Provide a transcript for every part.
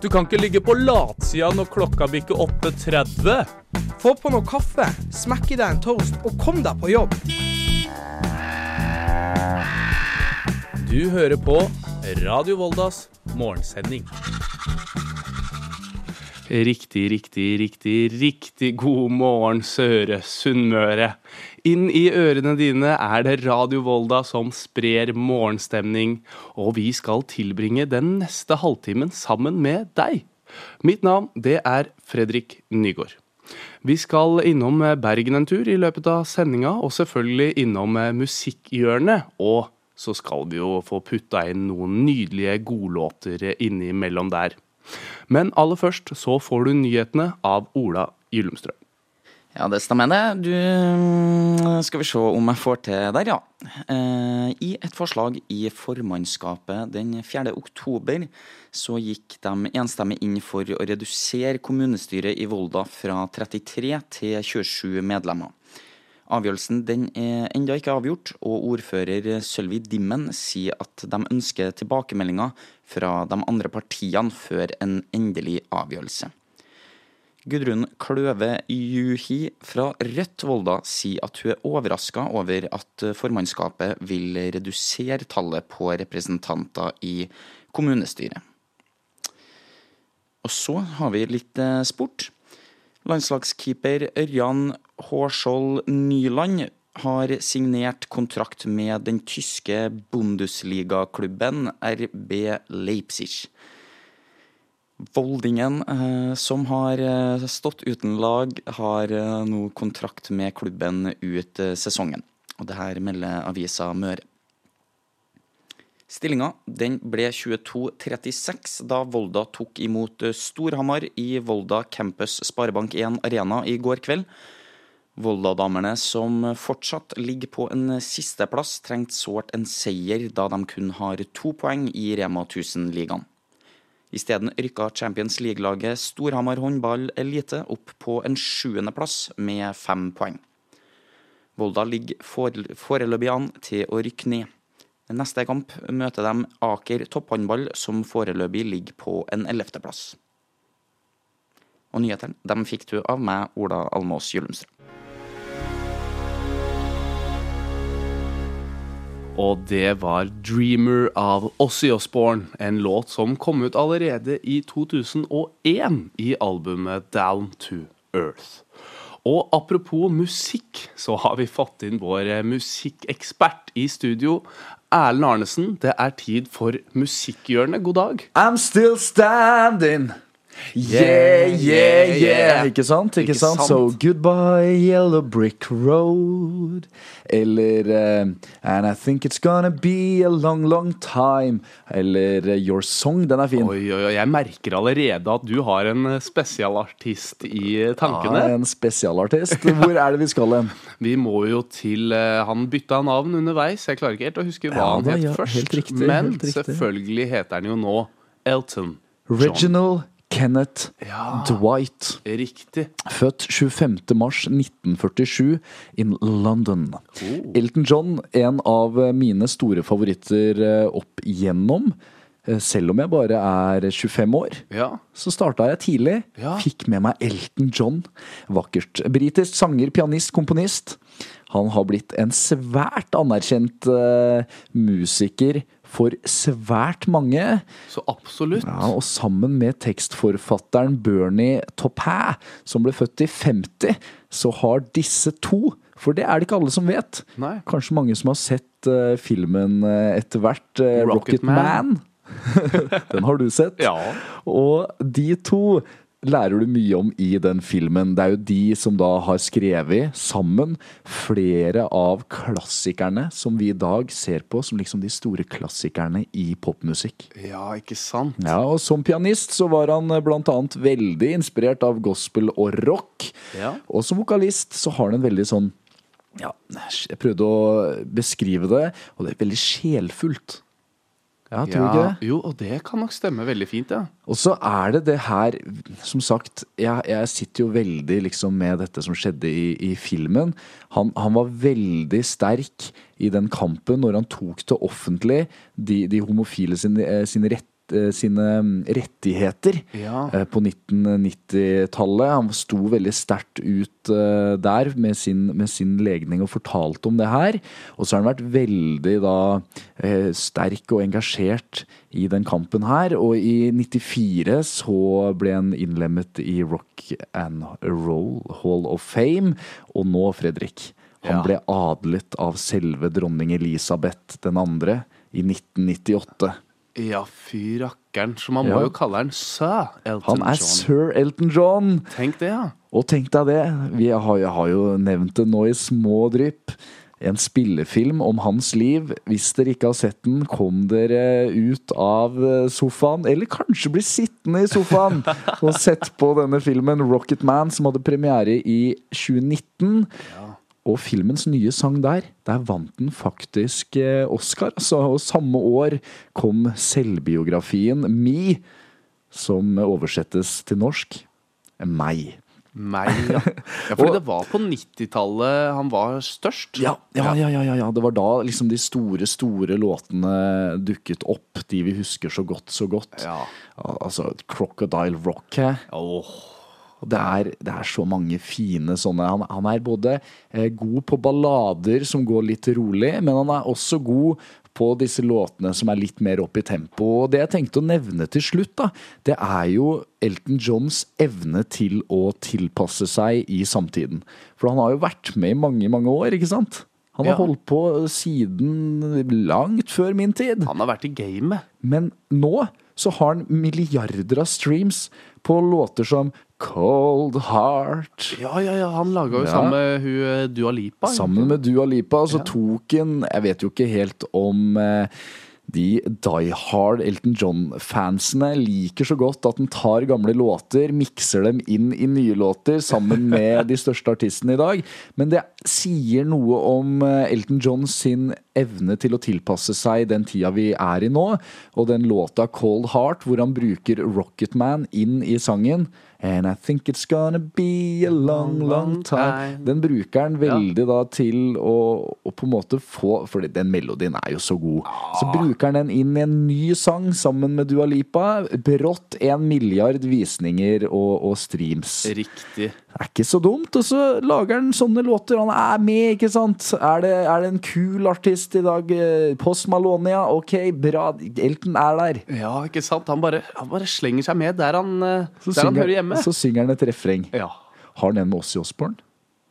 Du kan ikke ligge på latsida når klokka bikker 8.30. Få på noe kaffe, smekk i deg en toast og kom deg på jobb. Du hører på Radio Voldas morgensending. Riktig, riktig, riktig, riktig god morgen, Søre Sunnmøre. Inn i ørene dine er det Radio Volda som sprer morgenstemning, og vi skal tilbringe den neste halvtimen sammen med deg. Mitt navn, det er Fredrik Nygård. Vi skal innom Bergen en tur i løpet av sendinga, og selvfølgelig innom musikkhjørnet. Og så skal vi jo få putta inn noen nydelige godlåter innimellom der. Men aller først så får du nyhetene av Ola Gyllumstrøm. Ja, det stemmer det. Du mm, Skal vi se om jeg får til der, ja. Eh, I et forslag i formannskapet den 4. oktober så gikk de enstemmig inn for å redusere kommunestyret i Volda fra 33 til 27 medlemmer. Avgjørelsen den er ennå ikke avgjort, og ordfører Sølvi Dimmen sier at de ønsker tilbakemeldinger fra de andre partiene før en endelig avgjørelse. Gudrun Kløve Juhi fra Rødt Volda sier at hun er overraska over at formannskapet vil redusere tallet på representanter i kommunestyret. Og så har vi litt eh, sport. Landslagskeeper Ørjan Hårskjold Nyland har signert kontrakt med den tyske Bundesliga-klubben RB Leipzig. Voldingen, eh, som har eh, stått uten lag, har eh, nå kontrakt med klubben ut sesongen. Og det her melder avisa Møre. Stillinga den ble 22-36 da Volda tok imot Storhamar i Volda Campus Sparebank1 Arena i går kveld. Volda-damene, som fortsatt ligger på en sisteplass, trengte sårt en seier da de kun har to poeng i Rema 1000-ligaen. Isteden rykka Champions League-laget Storhamar håndball elite opp på en sjuendeplass med fem poeng. Volda ligger foreløpig an til å rykke ned. Neste kamp møter de Aker topphåndball, som foreløpig ligger på en ellevteplass. Og nyhetene fikk du av meg, Ola Almås Gyllumstrøm. Og det var 'Dreamer' av Ossie Osborne, en låt som kom ut allerede i 2001 i albumet 'Down to Earth'. Og apropos musikk, så har vi fått inn vår musikkekspert i studio. Erlend Arnesen, det er tid for Musikkhjørnet. God dag. I'm still standing. Yeah, yeah, yeah. Ikke sant? Ikke, Ikke sant? sant? So goodbye, yellow brick road. Eller uh, And I think it's gonna be a long, long time. Eller uh, Your Song. Den er fin. Oi, oi, oi, Jeg merker allerede at du har en spesialartist i tankene. Ja, en spesialartist. Hvor er det vi skal hen? Vi må jo til eh, Han bytta navn underveis. Jeg klarer ikke helt å huske hva Ja, han da, het ja, først. helt riktig, men helt riktig. selvfølgelig heter han jo nå Elton John. Reginald Kenneth Ja, Dwight. riktig. Født 25. mars 1947 in London. Elton John, en av mine store favoritter eh, opp igjennom. Eh, Selv om jeg bare er 25 år, Ja. så starta jeg tidlig. Ja. Fikk med meg Elton John. Vakkert. Britisk sanger, pianist, komponist. Han har blitt en svært anerkjent uh, musiker for svært mange. Så absolutt. Ja, og sammen med tekstforfatteren Bernie Taupin, som ble født i 50, så har disse to For det er det ikke alle som vet. Nei. Kanskje mange som har sett uh, filmen uh, etter hvert, uh, Rocket Rocket Man. Den har du sett. Ja. Og de to lærer du mye om i den filmen. Det er jo de som da har skrevet sammen flere av klassikerne som vi i dag ser på som liksom de store klassikerne i popmusikk. ja, ikke sant? Ja, og Som pianist så var han eh, blant annet veldig inspirert av gospel og rock. Ja. Og som vokalist så har han en veldig sånn Ja, jeg prøvde å beskrive det, og det er veldig sjelfullt. Ja, tror ja, ikke det? Jo, og det kan nok stemme veldig fint, ja. Og så er det det her Som sagt, jeg, jeg sitter jo veldig liksom med dette som skjedde i, i filmen. Han, han var veldig sterk i den kampen når han tok til offentlig de, de homofile sine, eh, sine rett eh, sine mm, rettigheter Ja. eh, på 1990-tallet. Han sto veldig sterkt ut eh, der med sin, med sin legning og fortalte om det her. Og så har han vært veldig da sterk og engasjert i den kampen her. Og i 94 så ble han innlemmet i Rock and Roll Hall of Fame. Og nå, Fredrik, han ble adlet av selve dronning Elisabeth den andre i 1998. Ja, fy rakkeren. Så man Ja. må jo kalle han Sir Elton John. Han er John. sir Elton John! Tenk det, ja. Og tenk deg det, vi har, jeg har jo nevnt det nå i små drypp. En spillefilm om hans liv. Hvis dere ikke har sett den, kom dere ut av eh, sofaen. Eller kanskje bli sittende i sofaen og sett på denne filmen Rocket Man, som hadde premiere i 2019. Og filmens nye sang der, der vant den faktisk eh, Oscar. Altså, og samme år kom selvbiografien Me, som oversettes til norsk Meg. Meg, ja. ja fordi det var på 90-tallet han var størst. Ja, ja, ja, ja, ja. Det var da liksom de store, store låtene dukket opp. De vi husker så godt, så godt. Ja. Altså Crocodile Rock. Her. Åh. Og det er, det er så mange fine sånne Han, han er både eh, god på ballader som går litt rolig, men han er også god på disse låtene som er litt mer opp i tempo. Og det jeg tenkte å nevne til slutt, da, det er jo Elton Johns evne til å tilpasse seg i samtiden. For han har jo vært med i mange, mange år, ikke sant? Han har Ja. holdt på siden langt før min tid. Han har vært i gamet. Men nå så har han milliarder av streams på låter som Cold Heart. Ja, ja, ja. Han laga jo Ja. sammen med hun eh, Dua Lipa. Sammen med Dua Lipa. Så tok han Jeg vet jo ikke helt om eh, de Die Hard Elton John-fansene liker så godt at han tar gamle låter, mikser dem inn i nye låter sammen med de største artistene i dag. Men det sier noe om eh, Elton John sin evne til å tilpasse seg den tida vi er i nå. Og den låta Cold Heart, hvor han bruker Rocketman inn i sangen. And I think it's gonna be a long, long time. Den bruker han veldig da til å, å på en måte få For den melodien er jo så god. Så bruker han den inn i en ny sang sammen med Dua Lipa. Brått en milliard visninger og, og streams. Riktig. Det er ikke så dumt. Og så lager han sånne låter. Han er med, ikke sant? Er det, er det en kul artist i dag? Post Malonia. Ok, bra. Elton er der. Ja, ikke sant? Han bare, han bare slenger seg med der han, eh, der han hører hjemme. Så synger han et refreng. Ja, Har han en med Ossie Osborne?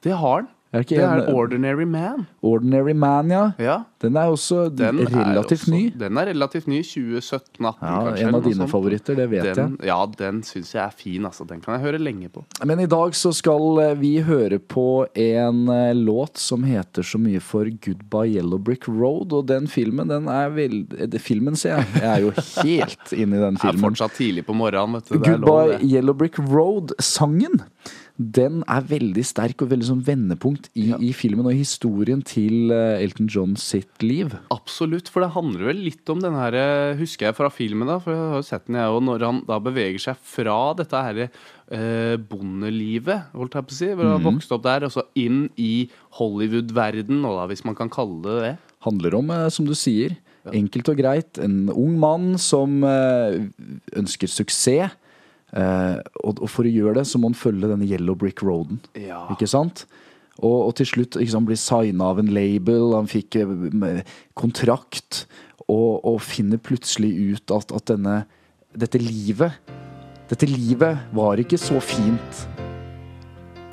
det har han. Er det Det en- er Ordinary Man. Ordinary Man, ja. Ja. Den er også Den er relativt også- ny. Den er relativt ny. 2017-2018, Ja, kanskje. en av dine sånt. favoritter, det vet den, jeg. Ja, den syns jeg er fin, altså. Den kan jeg høre lenge på. Men i dag så skal eh, vi høre på en eh, låt som heter så mye for Goodbye Yellow Brick Road, og den filmen, den er vel eh, Filmen, sier jeg. Jeg er jo helt inne i den filmen. Det er fortsatt tidlig på morgenen, vet du. Det er lov, Goodbye det. Yellow Brick Road-sangen. Den er veldig sterk og veldig sånn vendepunkt i, i filmen og i historien til eh, Elton John sitt liv. Absolutt, for det handler vel litt om den her eh, Husker jeg fra filmen, da, for jeg har jo sett den, jeg òg, når han da beveger seg fra dette her eh, bondelivet, holdt jeg på å si, hvor han mm. vokste opp der, og så inn i Hollywood-verden, hvis man kan kalle det det. handler om, eh, som du sier, enkelt og greit, en ung mann som ønsker suksess. Eh, og, og for å gjøre det, så må han følge denne Yellow Brick Roaden. Ja. Ikke sant? Og, og til slutt ikke sant, blir signa av en label, han fikk eh, kontrakt, og, og finner plutselig ut at, at denne, dette livet Dette livet var ikke så fint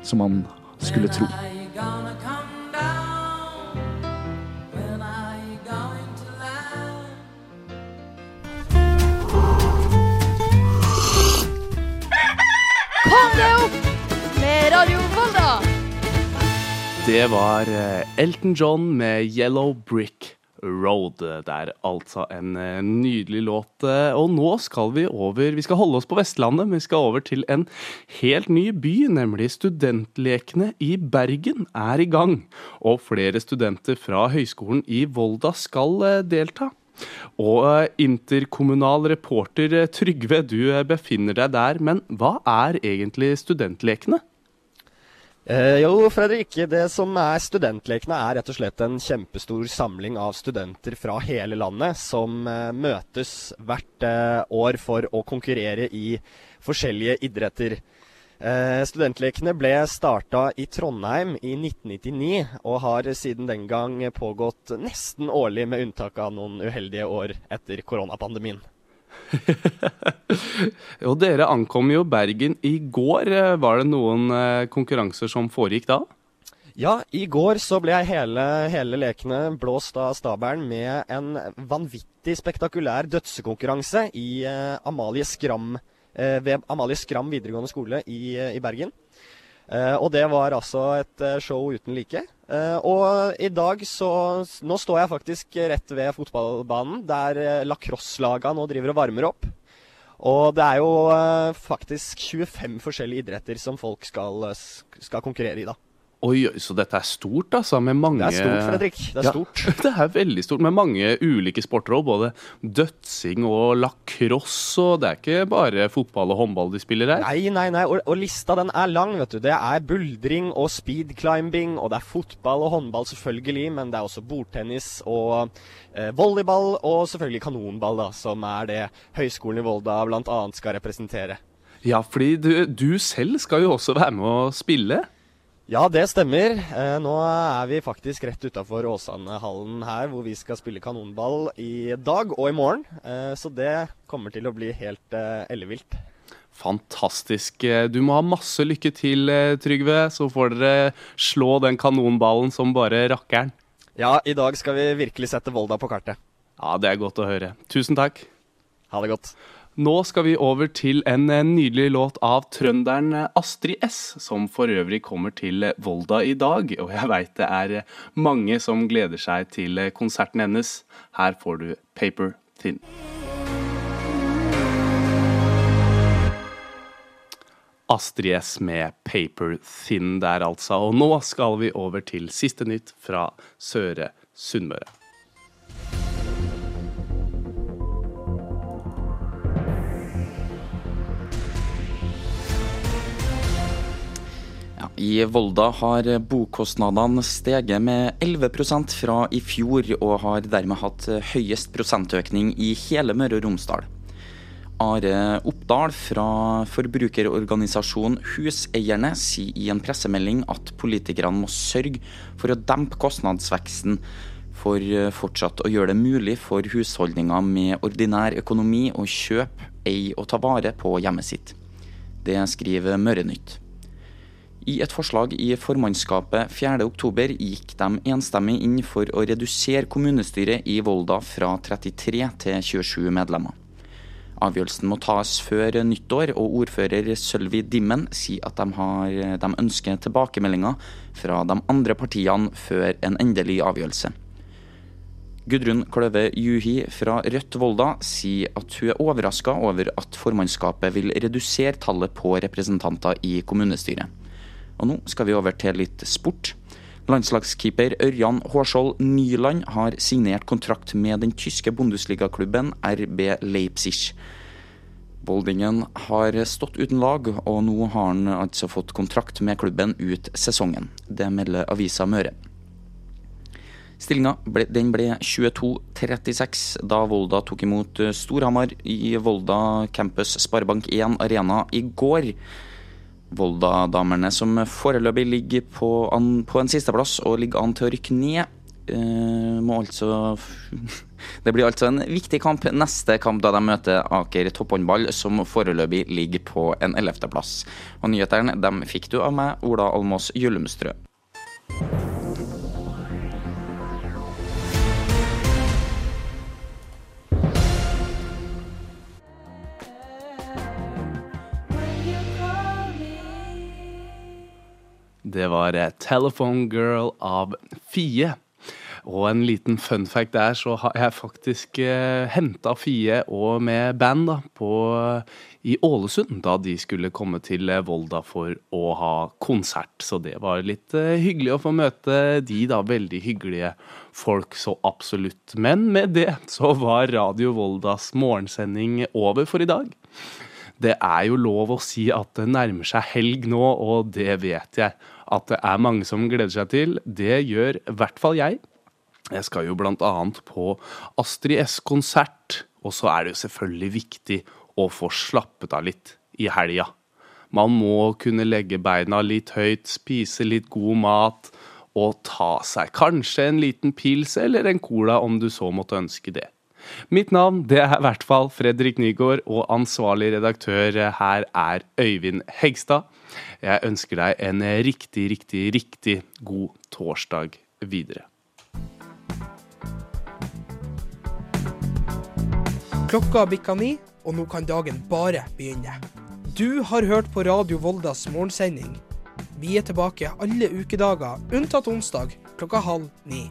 som han skulle tro. Opp med Radio Volda! Det var eh, Elton John med Yellow Brick Road. Det er altså en eh, nydelig låt. eh, Og nå skal vi over Vi skal holde oss på Vestlandet, men vi skal over til en helt ny by, nemlig Studentlekene i Bergen er i gang. Og flere studenter fra Høgskolen i Volda skal delta. Og eh, interkommunal reporter eh, Trygve, du eh, befinner deg der, men hva er egentlig Studentlekene? Eh, jo, Fredrik. Det som er Studentlekene, er rett og slett en kjempestor samling av studenter fra hele landet som eh, møtes hvert eh, år for å konkurrere i forskjellige idretter. Eh, studentlekene ble starta i Trondheim i 1999, og har siden den gang pågått nesten årlig, med unntak av noen uheldige år etter koronapandemien. Og dere ankom jo Bergen i går. Eh, Var det noen eh, konkurranser som foregikk da? Ja, i går så ble hele, hele lekene blåst av stabelen med en vanvittig spektakulær dødsekonkurranse i eh, Amalie Skram, eh, ved Amalie Skram videregående skole i, eh, i Bergen. Eh, og det var altså et eh, show uten like. Eh, og i dag så Nå står jeg faktisk rett ved fotballbanen, der eh, lacrosse-laga nå driver og varmer opp. Og det er jo eh, faktisk 25 forskjellige idretter som folk skal, eh, skal konkurrere i, da. Oi, så dette er stort, altså, med mange Det er stort, Fredrik. Det er Ja, stort. Det er veldig stort, med mange ulike sporter òg. Både dødsing og lacrosse, og det er ikke bare fotball og håndball de spiller her. Nei, nei, nei. Og, og lista den er lang, vet du. Det er buldring og speedclimbing, og det er fotball og håndball selvfølgelig, men det er også bordtennis og eh, volleyball, og selvfølgelig kanonball, da, som er det Høgskolen i Volda bl.a. skal representere. Ja, fordi du, du selv skal jo også være med å spille. Ja, det stemmer. Eh, nå er vi faktisk rett utafor Åsanehallen her, hvor vi skal spille kanonball i dag og i morgen. Eh, så det kommer til å bli helt eh, ellevilt. Fantastisk. Du må ha masse lykke til, Trygve, så får dere slå den kanonballen som bare rakkeren. Ja, i dag skal vi virkelig sette Volda på kartet. Ja, det er godt å høre. Tusen takk. Ha det godt. Nå skal vi over til en eh, nydelig låt av trønderen eh, Astrid S, som for øvrig kommer til eh, Volda i dag. Og jeg veit det er mange som gleder seg til konserten hennes. Her får du Paper Thin. Astrid S med Paper Thin der, altså. Og nå skal vi over til siste nytt fra Søre Sunnmøre. I Volda har bokostnadene steget med 11% fra i fjor, og har dermed hatt høyest prosentøkning i hele Møre og Romsdal. Are Oppdal fra forbrukerorganisasjonen Huseierne sier i en pressemelding at politikerne må sørge for å dempe kostnadsveksten for fortsatt å gjøre det mulig for husholdninger med ordinær økonomi å kjøpe, eie og ta vare på hjemmet sitt. Det skriver Mørenytt. I et forslag i formannskapet 4.10 gikk de enstemmig inn for å redusere kommunestyret i Volda fra 33 til 27 medlemmer. Avgjørelsen må tas før nyttår, og ordfører Sølvi Dimmen sier at de, har, de ønsker tilbakemeldinger fra de andre partiene før en endelig avgjørelse. Gudrun Kløve Juhi fra Rødt Volda sier at hun er overraska over at formannskapet vil redusere tallet på representanter i kommunestyret. Og nå skal vi over til litt sport. Landslagskeeper Ørjan Hårskjold Nyland har signert kontrakt med den tyske bondesligaklubben RB Leipzig. Boldingen har stått uten lag, og nå har han altså fått kontrakt med klubben ut sesongen. Det melder avisa Møre. Stillinga ble, ble 22-36 da Volda tok imot Storhamar i Volda campus Sparebank1 Arena i går. Volda-damene som foreløpig ligger på, an, på en sisteplass og ligger an til å rykke ned, Uh, må altså Det blir altså en viktig kamp neste kamp da de møter Aker topphåndball, som foreløpig ligger på en ellevteplass. Og nyhetene dem fikk du av meg, Ola Almås Gyllumstrø. Det var eh, Telephone Girl av Fie. Og en liten fun fact der, så har jeg faktisk eh, henta Fie og med band da, på, i Ålesund da de skulle komme til eh, Volda for å ha konsert. Så det var litt eh, hyggelig å få møte de da veldig hyggelige folk, så absolutt. Men med det så var Radio Voldas morgensending over for i dag. Det er jo lov å si at det nærmer seg helg nå, og det vet jeg at det er mange som gleder seg til. Det gjør i hvert fall jeg. Jeg skal jo annet på Astrid S-konsert, og så er det jo selvfølgelig viktig å få slappet av litt i helga. Man må kunne legge beina litt høyt, spise litt god mat og ta seg kanskje en liten pils eller en cola om du så måtte ønske det. Mitt navn det er i hvert fall Fredrik Nygaard, og ansvarlig redaktør her er Øyvind Hegstad. Jeg ønsker deg en riktig, riktig, riktig god torsdag videre. Klokka bikka ni, og nå kan dagen bare begynne. Du har hørt på Radio Voldas morgensending. Vi er tilbake alle ukedager, unntatt onsdag klokka halv ni.